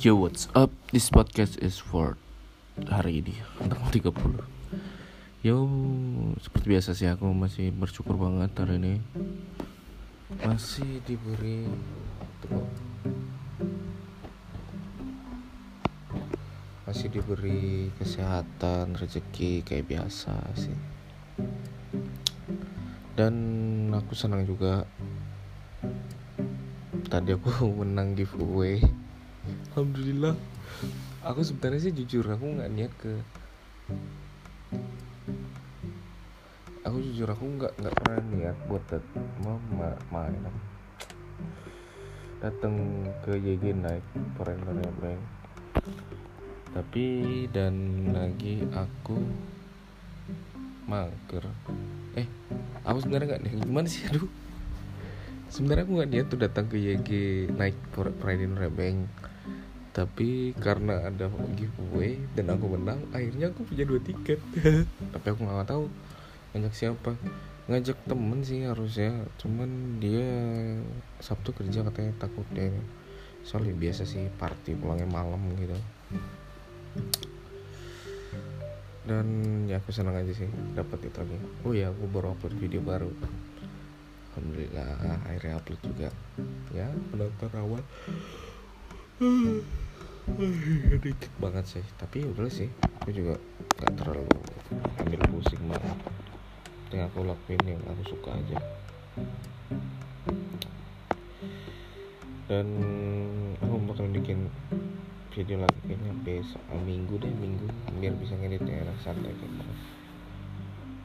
Yo what's up? This podcast is for hari ini Tanggal 30 Yo Seperti biasa sih aku masih bersyukur banget hari ini. Masih diberi Masih diberi kesehatan Rezeki kayak biasa sih. Dan aku senang juga. Tadi aku menang giveaway alhamdulillah. Aku sebenarnya sih jujur aku nggak niat ke aku jujur aku nggak nggak pernah niat buat dat mau ma main datang ke YG naik foreigner bank tapi dan lagi aku mager. Eh aku sebenarnya nggak nih gimana sih? Aduh. Sebenarnya aku nggak niat tuh datang ke YG naik foreigner bank tapi karena ada giveaway dan aku menang akhirnya aku punya dua tiket. Tapi aku nggak tahu ngajak siapa. Ngajak temen sih harusnya cuman dia sabtu kerja katanya takut deh soalnya biasa sih party pulangnya malam gitu. Dan ya aku senang aja sih dapat itu lagi. Oh ya aku baru upload video baru. Alhamdulillah akhirnya upload juga. Ya penonton awal banget sih tapi udah sih aku juga gak terlalu ambil pusing banget. Yang aku lakuin yang aku suka aja. Dan aku bakal bikin video lagi kayaknya besok minggu deh minggu biar bisa ngeditnya enak santai kayak gitu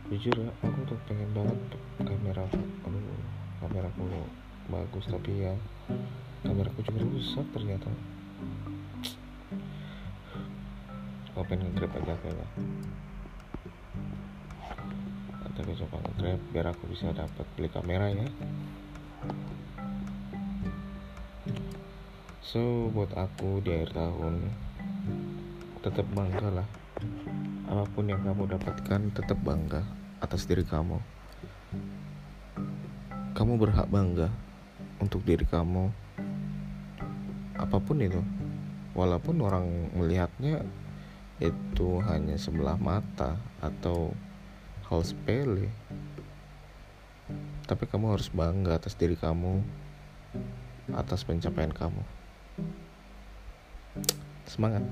jujur ya aku tuh pengen banget kamera aduh kamera aku bagus tapi ya kamera aku juga rusak ternyata pengen nge-grab aja kayaknya tapi coba nge-grab biar aku bisa dapat beli kamera ya. So buat aku di akhir tahun tetap bangga lah. Apa pun yang kamu dapatkan tetap bangga atas diri kamu. Kamu berhak bangga untuk diri kamu. Apa pun itu walaupun orang melihatnya itu hanya sebelah mata atau hal sepele. Tapi kamu harus bangga atas diri kamu atas pencapaian kamu. Semangat